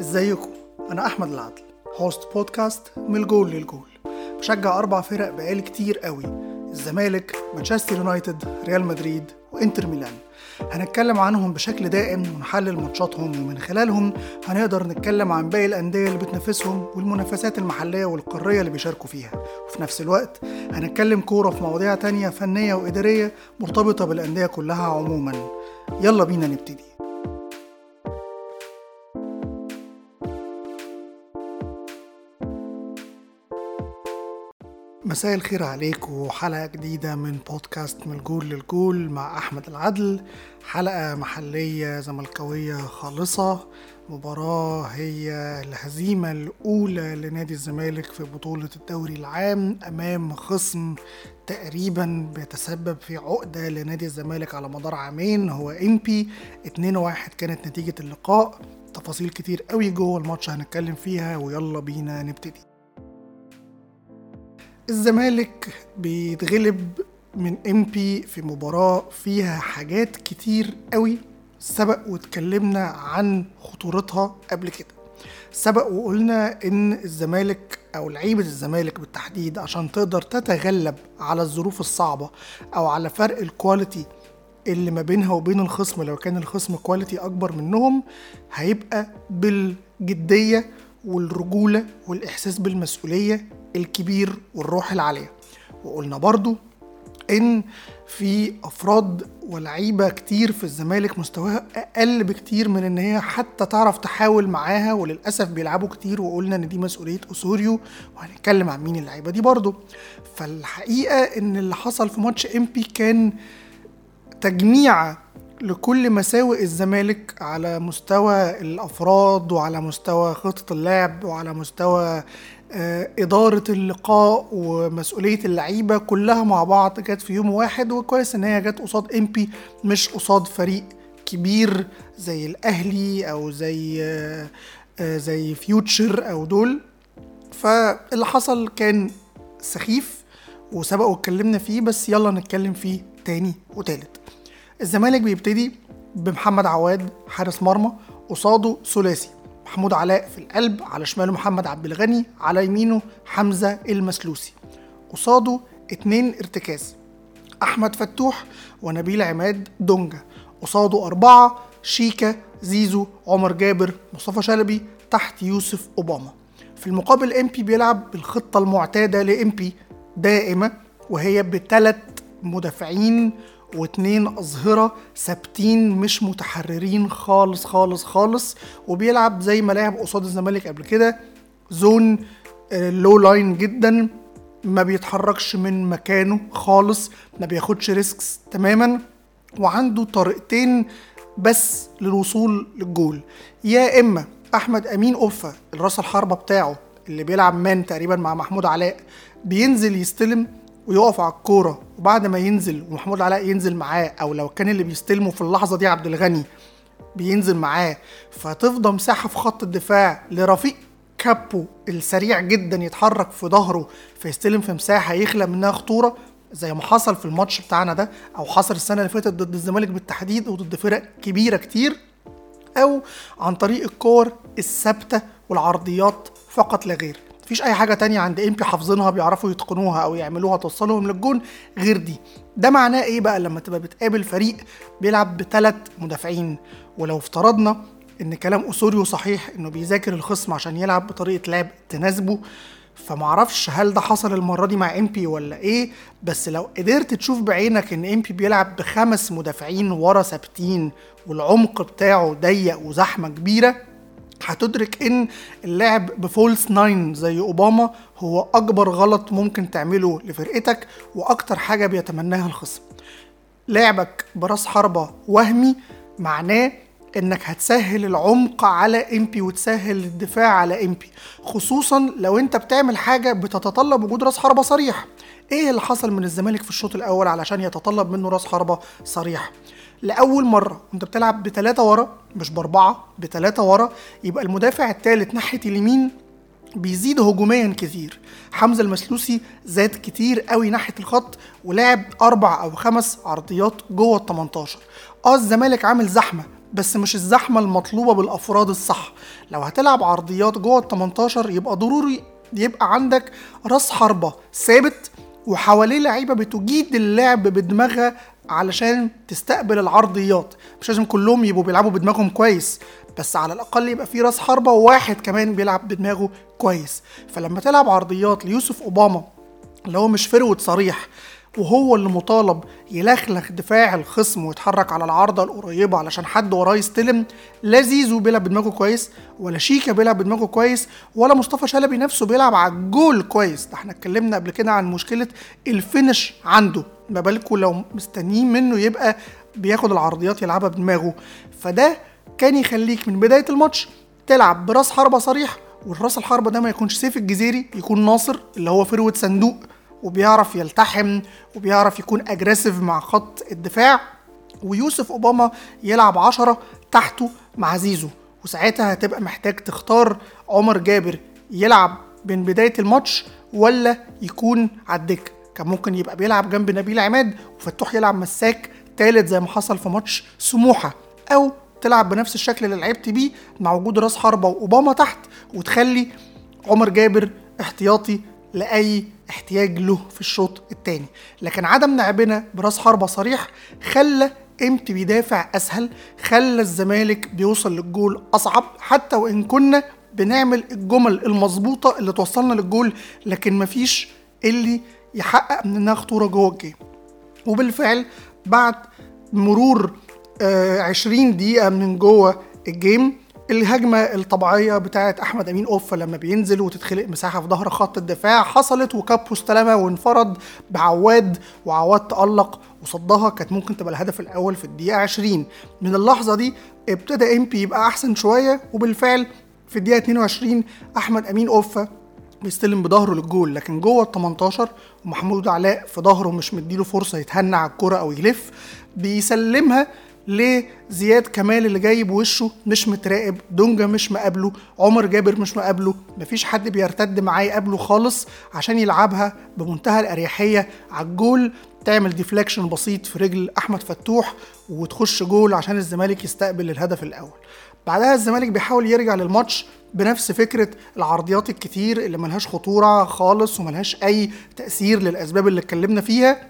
ازيكم؟ أنا أحمد العدل host podcast من الجول للجول. بشجع أربع فرق بقالي كتير قوي الزمالك مانشستر يونايتد ريال مدريد وإنتر ميلان. هنتكلم عنهم بشكل دائم ونحلل ماتشاتهم ومن خلالهم هنقدر نتكلم عن باقي الأندية اللي بتنافسهم والمنافسات المحلية والقارية اللي بيشاركوا فيها. وفي نفس الوقت هنتكلم كورة في مواضيع تانية فنية وإدارية مرتبطة بالأندية كلها عموما. يلا بينا نبتدي. مساء الخير عليكم حلقة جديدة من بودكاست من الجول للجول مع أحمد العدل. حلقة محلية زملكاوية خالصة. مباراة هي الهزيمة الأولى لنادي الزمالك في بطولة الدوري العام أمام خصم تقريبا بيتسبب في عقدة لنادي الزمالك على مدار عامين هو إمبي 2-1 كانت نتيجة اللقاء. تفاصيل كتير قوي جوه الماتش هنتكلم فيها ويلا بينا نبتدي. الزمالك بيتغلب من امبي في مباراة فيها حاجات كتير قوي سبق واتكلمنا عن خطورتها قبل كده. سبق وقلنا إن الزمالك أو لعيبة الزمالك بالتحديد عشان تقدر تتغلب على الظروف الصعبة أو على فرق ال quality اللي ما بينها وبين الخصم لو كان الخصم quality أكبر منهم هيبقى بالجدية والرجولة والإحساس بالمسؤولية الكبير والروح العالية. وقلنا برضو إن في أفراد ولعيبة كتير في الزمالك مستواها أقل بكتير من إن هي حتى تعرف تحاول معاها وللأسف بيلعبوا كتير وقلنا إن دي مسؤولية أسوريو وهنتكلم عن مين اللعيبة دي برضو. فالحقيقة إن اللي حصل في ماتش إمبي كان تجميع لكل مساوئ الزمالك على مستوى الأفراد وعلى مستوى خطة اللعب وعلى مستوى إدارة اللقاء ومسؤولية اللعيبة كلها مع بعض جت في يوم واحد وكويس إن هي جت قصاد إمبي مش قصاد فريق كبير زي الأهلي أو زي زي فيوتشر أو دول. فاللي حصل كان سخيف وسبق واتكلمنا فيه بس يلا نتكلم فيه تاني وتالت. الزمالك بيبتدي بمحمد عواد حارس مرمى قصاده ثلاثي. محمود علاء في القلب على شماله محمد عبد الغني على يمينه حمزة المسلوسي. قصاده اتنين ارتكاز أحمد فتوح ونبيل عماد دونجا. قصاده أربعة شيكا زيزو عمر جابر مصطفى شلبي تحت يوسف أوباما. في المقابل انبي بيلعب بالخطة المعتادة لانبي دائمة وهي بثلاث مدافعين واتنين أظهرة ثابتين مش متحررين خالص خالص خالص وبيلعب زي ما لعب قصاد الزمالك قبل كده. zone low line جدا ما بيتحركش من مكانه خالص ما بياخدش risks تماما وعنده طريقتين بس للوصول للجول. يا إما أحمد أمين أوفا الراس الحربة بتاعه اللي بيلعب man تقريبا مع محمود علاء بينزل يستلم ويقف على الكورة. وبعد ما ينزل ومحمود علاء ينزل معاه أو لو كان اللي بيستلمه في اللحظة دي عبد الغني بينزل معاه فتفضى مساحة في خط الدفاع لرفيق كابو السريع جدا يتحرك في ظهره فيستلم في مساحة يخلق منها خطورة زي ما حصل في الماتش بتاعنا ده أو حصل السنة اللي فاتت ضد الزمالك بالتحديد وضد فرق كبيرة كتير أو عن طريق الكور الثابتة والعرضيات فقط لا غير. مفيش أي حاجة تانية عند امبي حافظينها بيعرفوا يتقنوها أو يعملوها توصلهم للجون غير دي. ده معناه إيه بقى؟ لما تبقى بتقابل فريق بيلعب بثلاث مدافعين ولو افترضنا إن كلام اسوريو صحيح إنه بيذاكر الخصم عشان يلعب بطريقة لعب تناسبه فمعرفش هل ده حصل المرة دي مع امبي ولا إيه بس لو قدرت تشوف بعينك إن امبي بيلعب بخمس مدافعين ورا ثابتين والعمق بتاعه ضيق وزحمة كبيرة هتدرك إن اللعب ب false nine زي أوباما هو أكبر غلط ممكن تعمله لفرقتك وأكتر حاجة بيتمناها الخصم. لعبك براس حربة وهمي معناه إنك هتسهل العمق على امبي وتسهل الدفاع على امبي خصوصا لو أنت بتعمل حاجة بتتطلب وجود راس حربة صريح. إيه اللي حصل من الزمالك في الشوط الأول علشان يتطلب منه راس حربة صريح؟ لأول مرة وأنت بتلعب بثلاثه ورا مش بأربعة بثلاثه ورا يبقى المدافع الثالث ناحية اليمين بيزيد هجوميا كتير. حمزة المسلوسي زاد كتير قوي ناحية الخط ولعب أربع أو خمس عرضيات جوه ال 18 آه الزمالك عامل زحمة بس مش الزحمة المطلوبة بالأفراد الصح. لو هتلعب عرضيات جوه ال 18 يبقى ضروري يبقى عندك راس حربة ثابت وحواليه لعيبة بتجيد اللعب بدماغها علشان تستقبل العرضيات. مش لازم كلهم يبقوا بيلعبوا بدماغهم كويس بس على الأقل يبقى في راس حربة وواحد كمان بيلعب بدماغه كويس. فلما تلعب عرضيات ليوسف أوباما اللي هو مش فرود صريح وهو اللي مطالب يلخلخ دفاع الخصم ويتحرك على العارضة القريبة علشان حد وراه يستلم. لا زيزو بيلعب بدماغه كويس ولا شيكا بيلعب بدماغه كويس ولا مصطفى شلبي نفسه بيلعب على الجول كويس. ده إحنا اتكلمنا قبل كده عن مشكلة ال finish عنده. ما بالكم لو مستنيين منه يبقى بياخد العرضيات يلعبها بدماغه. فده كان يخليك من بداية الماتش تلعب براس حربة صريح والراس الحربة ده ما يكونش سيف الجزيري يكون ناصر اللي هو forward صندوق. وبيعرف يلتحم وبيعرف يكون اجريسيف مع خط الدفاع ويوسف أوباما يلعب عشرة تحته مع زيزو. وساعتها هتبقى محتاج تختار عمر جابر يلعب من بداية الماتش ولا يكون على الدكة. كان ممكن يبقى بيلعب جنب نبيل عماد وفتوح يلعب مساك تالت زي ما حصل في ماتش سموحة. أو تلعب بنفس الشكل اللي لعبت بيه مع وجود راس حربة وأوباما تحت وتخلي عمر جابر احتياطي لأي احتياج له في الشوط الثاني لكن عدم لعبنا براس حربة صريح خلى إمتى بيدافع أسهل خلى الزمالك بيوصل للجول أصعب حتى وإن كنا بنعمل الجمل المظبوطة اللي توصلنا للجول لكن مفيش اللي يحقق منها خطورة جوه الجيم. وبالفعل بعد مرور آه 20 دقيقة من جوه الجيم الهجمة الطبيعية بتاعة أحمد أمين أوفا لما بينزل وتتخلق مساحة في ظهر خط الدفاع حصلت وكابو استلمها وانفرد بعواد وعواد تألق وصدها كانت ممكن تبقى الهدف الأول في الدقيقة 20 من اللحظة دي ابتدى إمبي يبقى أحسن شوية وبالفعل في الدقيقة 22 أحمد أمين أوفا بيستلم بظهره للجول لكن جوه ال 18 ومحمود علاء في ظهره مش مديله فرصة يتهنى على الكوره أو يلف بيسلمها لزياد كمال اللي جاي بوشه مش متراقب دونجا مش مقابله عمر جابر مش مقابله مفيش حد بيرتد معاه يقابله خالص عشان يلعبها بمنتهى الأريحية على الجول تعمل deflection بسيط في رجل أحمد فتوح وتخش جول عشان الزمالك يستقبل الهدف الأول. بعدها الزمالك بيحاول يرجع للماتش بنفس فكرة العرضيات الكتير اللي ملهاش خطورة خالص وملهاش أي تأثير للأسباب اللي اتكلمنا فيها.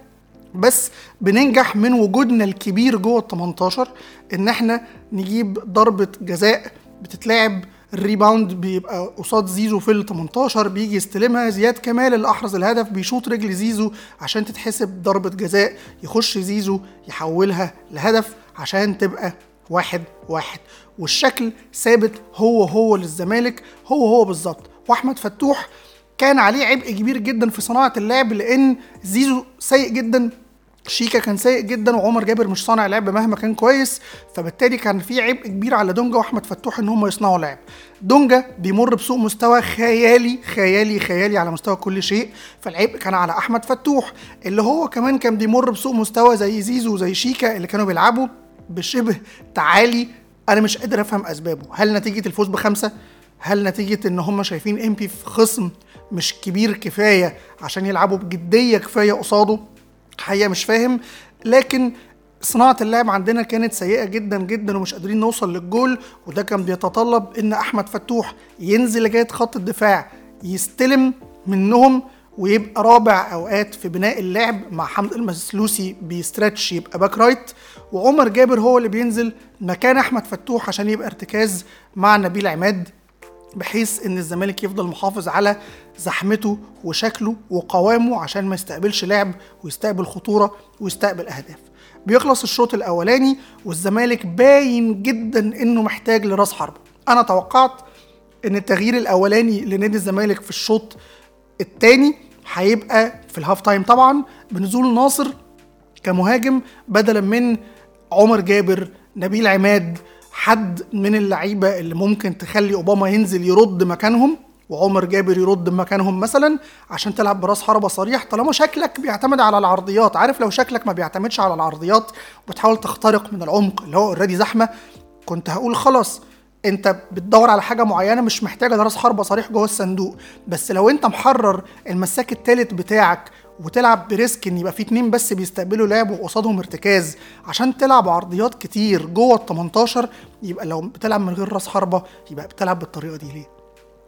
بس بننجح من وجودنا الكبير جوه ال 18 إن إحنا نجيب ضربة جزاء بتتلعب. الريباوند بيبقى قصاد زيزو في ال 18 بيجي يستلمها. زياد كمال اللي احرز الهدف بيشوط رجل زيزو عشان تتحسب ضربة جزاء. يخش زيزو يحولها لهدف عشان تبقى واحد واحد. والشكل ثابت هو هو للزمالك. هو هو بالظبط. وأحمد فتوح كان عليه عبء كبير جدا في صناعة اللعب لأن زيزو سيء جدا شيكا كان سيء جدا وعمر جابر مش صانع لعب مهما كان كويس فبالتالي كان في عبء كبير على دونجا وأحمد فتوح إن هم يصنعوا لعب. دونجا بيمر بسوء مستوى خيالي خيالي خيالي على مستوى كل شيء فالعبء كان على أحمد فتوح اللي هو كمان كان بيمر بسوء مستوى زي زيزو وزي شيكا اللي كانوا بيلعبوا بشبه تعالي. أنا مش قادر أفهم أسبابه. هل نتيجة الفوز بخمسة؟ هل نتيجة إن هم شايفين امبي في خصم مش كبير كفاية عشان يلعبوا بجدية كفاية قصاده؟ حقيقة مش فاهم لكن صناعة اللعب عندنا كانت سيئة جدا جدا ومش قادرين نوصل للجول وده كان بيتطلب إن أحمد فتوح ينزل لغاية خط الدفاع يستلم منهم ويبقى رابع أوقات في بناء اللعب مع حمزة المثلوثي بي stretch يبقى back right وعمر جابر هو اللي بينزل مكان أحمد فتوح عشان يبقى ارتكاز مع نبيل عماد. بحيث إن الزمالك يفضل محافظ على زحمته وشكله وقوامه عشان ما يستقبلش لعب ويستقبل خطورة ويستقبل أهداف. بيخلص الشوط الأولاني والزمالك باين جدا إنه محتاج لرأس حربة. أنا توقعت إن التغيير الأولاني لنادي الزمالك في الشوط الثاني هيبقى في ال half time. طبعا بنزول ناصر كمهاجم بدلا من عمر جابر نبيل عماد حد من اللعيبة اللي ممكن تخلي أوباما ينزل يرد مكانهم وعمر جابر يرد مكانهم مثلا عشان تلعب براس حربة صريح طالما شكلك بيعتمد على العرضيات عارف لو شكلك ما بيعتمدش على العرضيات وبتحاول تخترق من العمق اللي هو اوريدي زحمة كنت هقول خلاص. انت بتدور على حاجة معينة مش محتاجة راس حربه صريح جوه الصندوق. بس لو انت محرر المساك الثالث بتاعك وتلعب ب risk إن يبقى في اتنين بس بيستقبلوا لعب وقصادهم ارتكاز عشان تلعب عرضيات كتير جوه ال 18 يبقى لو بتلعب من غير رأس حربة يبقى بتلعب بالطريقة دي ليه؟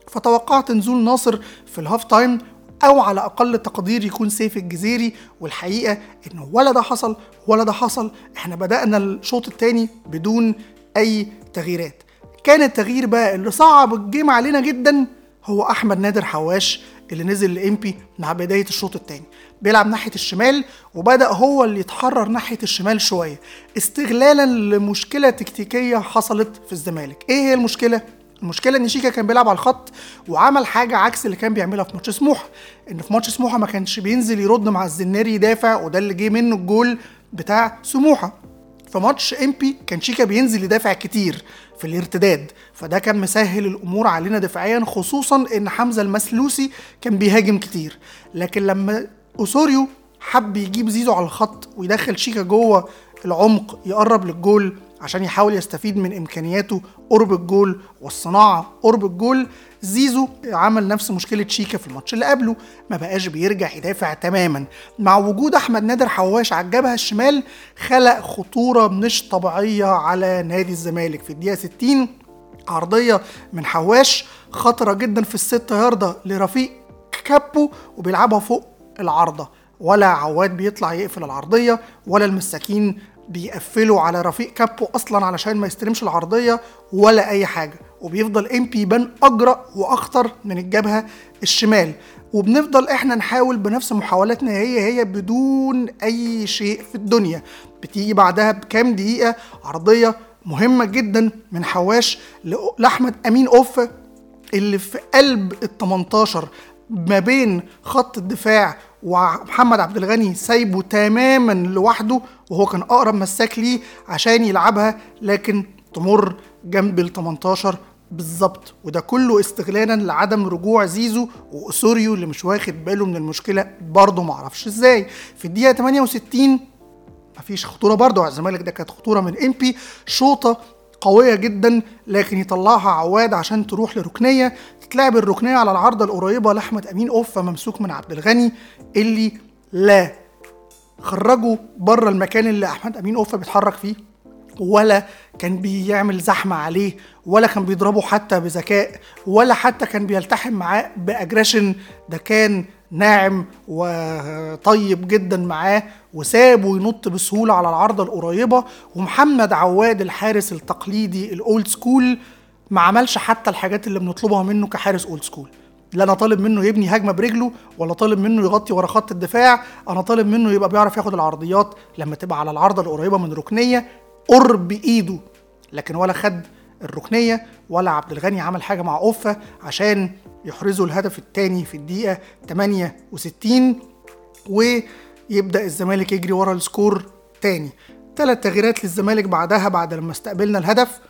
فتوقعت نزول ناصر في ال half time أو على أقل تقدير يكون سيف الجزيري والحقيقة انه ولا ده حصل ولا ده حصل. إحنا بدأنا الشوط الثاني بدون أي تغييرات. كان التغيير بقى اللي صعب ال game علينا جدا هو أحمد نادر حواش اللي نزل لامبي مع بداية الشوط الثاني بيلعب ناحية الشمال وبدأ هو اللي يتحرر ناحية الشمال شوية. استغلالا لمشكلة تكتيكية حصلت في الزمالك. إيه هي المشكلة؟ المشكلة إن شيكا كان بيلعب على الخط وعمل حاجة عكس اللي كان بيعملها في ماتش سموحة. إن في ماتش سموحة ما كانش بينزل يرد مع الزناري يدافع وده اللي جه منه الجول بتاع سموحة. في ماتش امبي كان شيكا بينزل يدافع كتير في الارتداد فده كان مسهل الأمور علينا دفاعيا خصوصا إن حمزة المسلوسي كان بيهاجم كتير. لكن لما أوسوريو حب يجيب زيزو على الخط ويدخل شيكا جوه العمق يقرب للجول عشان يحاول يستفيد من إمكانياته قرب الجول والصناعة قرب الجول. زيزو عمل نفس مشكلة شيكا في الماتش اللي قبله ما بقاش بيرجع يدافع تماما. مع وجود أحمد نادر حواش على الجبهة الشمال خلق خطورة مش طبيعية على نادي الزمالك. في الدقيقة 60 عرضية من حواش خطرة جدا في الست ياردة لرفيق كابو وبيلعبها فوق العارضة. ولا عواد بيطلع يقفل العرضية ولا المساكين بيقفلوا على رفيق كابو أصلا علشان ما يستلمش العرضية ولا أي حاجة وبيفضل إم بي يبان أجرأ وأخطر من الجبهة الشمال. وبنفضل إحنا نحاول بنفس محاولاتنا هي هي بدون أي شيء في الدنيا. بتيجي بعدها بكام دقيقة عرضية مهمة جدا من حواش لأحمد أمين اوف اللي في قلب ال 18 ما بين خط الدفاع ومحمد عبد الغني سايبه تماما لوحده وهو كان أقرب مساك ليه عشان يلعبها لكن تمر جنب ال 18 بالظبط. وده كله استغلالا لعدم رجوع زيزو واسوريو اللي مش واخد باله من المشكلة برضه معرفش إزاي. في الدقيقة 68 مفيش خطورة برضه. على الزمالك ده كانت خطورة من امبي شوطة قوية جدا لكن يطلعها عواد عشان تروح لركنية. تتلعب الركنية على العارضة القريبة لأحمد أمين أوفا ممسوك من عبد الغني اللي لا خرجه بره المكان اللي أحمد أمين أوفا بيتحرك فيه ولا كان بيعمل زحمة عليه ولا كان بيضربه حتى بذكاء ولا حتى كان بيلتحم معاه بأجريشن ده كان ناعم وطيب جدا معاه وسابه ينط بسهولة على العارضة القريبة ومحمد عواد الحارس التقليدي ال old school ما عملش حتى الحاجات اللي بنطلبها منه كحارس old school. لا أنا طالب منه يبني هجمة برجله ولا طالب منه يغطي ورا خط الدفاع أنا طالب منه يبقى بيعرف ياخد العرضيات لما تبقى على العارضه القريبة من ركنية قرب إيده. لكن ولا خد الركنية ولا عبد الغني عمل حاجة مع أوفا عشان يحرزوا الهدف الثاني في الدقيقة 68 ويبدأ الزمالك يجري ورا ال score تاني. ثلاث تغييرات للزمالك بعدها بعد لما استقبلنا الهدف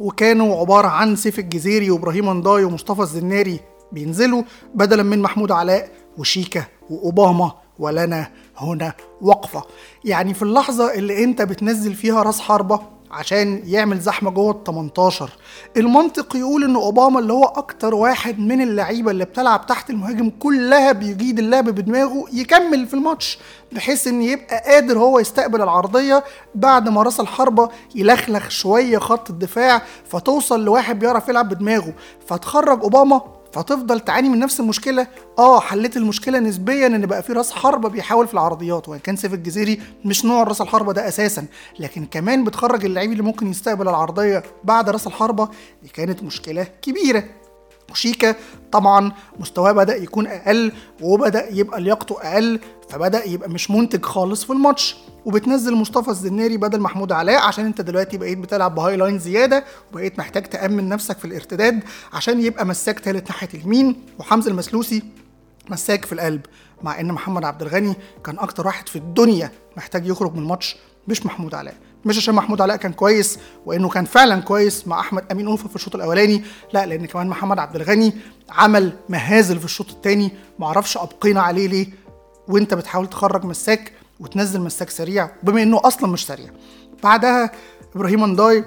وكانوا عبارة عن سيف الجزيري وإبراهيم انداي ومصطفى الزناري بينزلوا بدلا من محمود علاء وشيكا وأوباما ولنا هنا وقفة. يعني في اللحظة اللي أنت بتنزل فيها راس حربة عشان يعمل زحمة جوه ال 18 المنطق يقول إن أوباما اللي هو أكتر واحد من اللعيبة اللي بتلعب تحت المهاجم كلها بيجيد اللعب بدماغه يكمل في الماتش بحيث إن يبقى قادر هو يستقبل العرضية بعد ما راس الحربة يلخلخ شوية خط الدفاع فتوصل لواحد بيعرف يلعب بدماغه. فتخرج أوباما فتفضل تعاني من نفس المشكلة؟ آه حليت المشكلة نسبيا إن بقى في راس حربة بيحاول في العرضيات وإن كان سيف الجزيري مش نوع راس الحربة ده أساسا. لكن كمان بتخرج اللعيب اللي ممكن يستقبل العرضية بعد راس الحربة دي كانت مشكلة كبيرة. وشيكا طبعا مستواه بدأ يكون أقل وبدأ يبقى لياقته أقل فبدأ يبقى مش منتج خالص في الماتش. وبتنزل مصطفى الزناري بدل محمود علاء عشان انت دلوقتي بقيت بتلعب بهاي لاين زيادة وبقيت محتاج تأمن نفسك في الارتداد عشان يبقى مساك تالت ناحية اليمين وحمزة المسلوسي مساك في القلب مع إن محمد عبد الغني كان أكتر واحد في الدنيا محتاج يخرج من الماتش مش محمود علاء. مش عشان محمود علاء كان كويس وإنه كان فعلا كويس مع أحمد أمين اوفا في الشوط الأولاني لا لأن كمان محمد عبد الغني عمل مهازل في الشوط الثاني معرفش أبقينا عليه ليه وأنت بتحاول تخرج مساك وتنزل مساك سريع بما إنه أصلا مش سريع. بعدها إبراهيم أنداي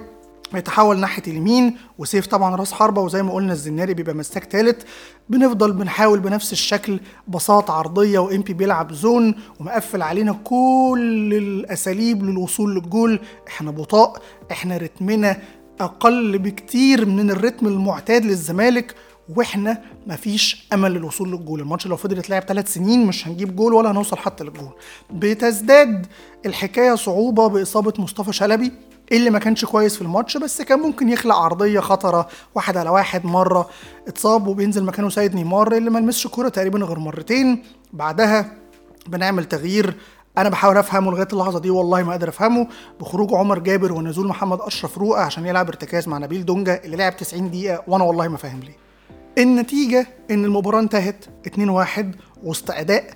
بيتحول ناحية اليمين وسيف طبعا راس حربة وزي ما قلنا الزناري بيبقى مساك ثالث بنفضل بنحاول بنفس الشكل باصات عرضية وامبي بيلعب zone ومقفل علينا كل الأساليب للوصول للجول. إحنا بطاء إحنا رتمنا أقل بكتير من الرتم المعتاد للزمالك وإحنا مفيش أمل للوصول للجول. الماتش لو فضل يتلعب ثلاث سنين مش هنجيب جول ولا هنوصل حتى للجول. بتزداد الحكاية صعوبة بإصابة مصطفى شلبي. اللي ما كانش كويس في الماتش بس كان ممكن يخلق عرضية خطرة واحد على واحد مرة اتصاب وبينزل مكانه سيد نيمار اللي ما لمسش كوره تقريبا غير مرتين. بعدها بنعمل تغيير أنا بحاول أفهمه لغاية اللحظة دي والله ما قادر أفهمه. بخروج عمر جابر ونزول محمد أشرف روقة عشان يلعب ارتكاز مع نبيل دونجا اللي لعب 90 دقيقة وأنا والله ما فاهم ليه. النتيجة إن المباراة انتهت 2-1 وسط أداء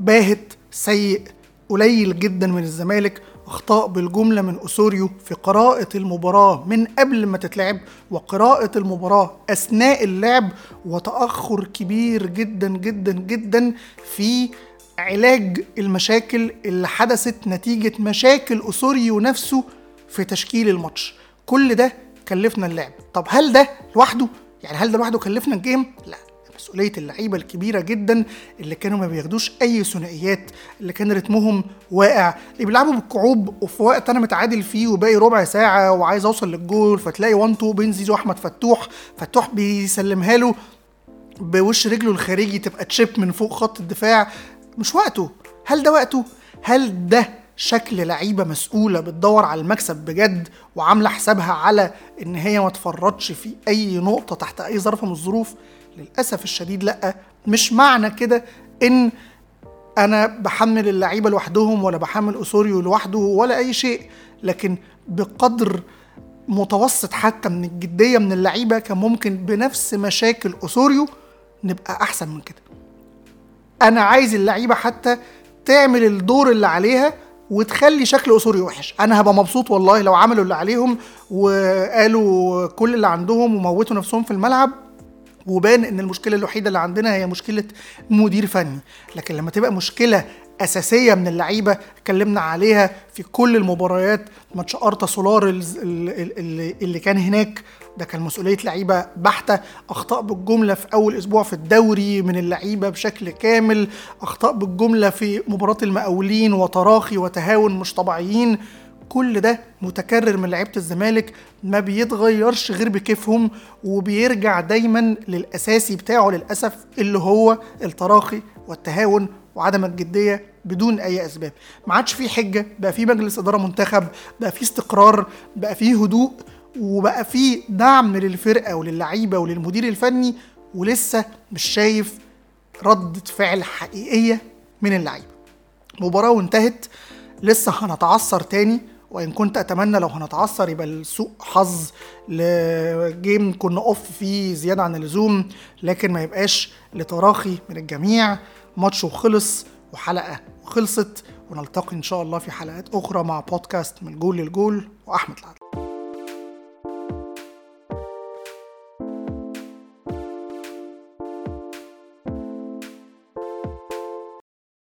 باهت سيء قليل جدا من الزمالك أخطاء بالجملة من اسوريو في قراءة المباراة من قبل ما تتلعب وقراءة المباراة أثناء اللعب وتأخر كبير جدا جدا جدا في علاج المشاكل اللي حدثت نتيجة مشاكل اسوريو نفسه في تشكيل الماتش. كل ده كلفنا اللعب. طب هل ده لوحده؟ يعني هل ده لوحده كلفنا الجيم؟ لا. مسؤولية اللعيبة الكبيرة جدا اللي كانوا ما بياخدوش أي ثنائيات اللي كان رتمهم واقع اللي بيلعبوا بالكعوب وفي وقت أنا متعادل فيه وباقي ربع ساعة وعايز أوصل للجول فتلاقي 1 2 بين زيزو احمد فتوح فتوح بيسلمها له بوش رجله الخارجي تبقى تشيب من فوق خط الدفاع. مش وقته. هل ده وقته؟ هل ده شكل لعيبة مسؤولة بتدور على المكسب بجد وعاملة حسابها على إن هي ما تفرطش في أي نقطة تحت أي ظرف من الظروف؟ للأسف الشديد لأ مش معنى كده إن أنا بحمل اللعيبة لوحدهم ولا بحمل اسوريو لوحده ولا أي شيء لكن بقدر متوسط حتى من الجدية من اللعيبة كان ممكن بنفس مشاكل اسوريو نبقى أحسن من كده. أنا عايز اللعيبة حتى تعمل الدور اللي عليها وتخلي شكل اسوريو وحش. أنا هبقى مبسوط والله لو عملوا اللي عليهم وقالوا كل اللي عندهم وموتوا نفسهم في الملعب وبان إن المشكلة الوحيدة اللي عندنا هي مشكلة مدير فني. لكن لما تبقى مشكلة أساسية من اللعيبة اتكلمنا عليها في كل المباريات ماتش ارتا سولار اللي, كان هناك ده كان مسؤولية لعيبة بحتة أخطاء بالجملة في أول أسبوع في الدوري من اللعيبة بشكل كامل أخطاء بالجملة في مباراة المقاولين وتراخي وتهاون مش طبيعيين. كل ده متكرر من لعيبة الزمالك ما بيتغيرش غير بكيفهم وبيرجع دايما للأساسي بتاعه للأسف اللي هو التراخي والتهاون وعدم الجدية بدون أي أسباب. ما عادش في حجة بقى في مجلس إدارة منتخب بقى في استقرار بقى في هدوء وبقى في دعم للفرقة وللعيبة وللمدير الفني ولسه مش شايف ردة فعل حقيقية من اللعيبة. مباراة وانتهت لسه هنتعثر تاني وإن كنت أتمنى لو هنتعثر يبقى السوء حظ ل game كنا off فيه زيادة عن اللزوم لكن ما يبقاش لتراخي من الجميع. ماتش وخلص وحلقة وخلصت ونلتقي إن شاء الله في حلقات أخرى مع بودكاست من جول للجول وأحمد العدل.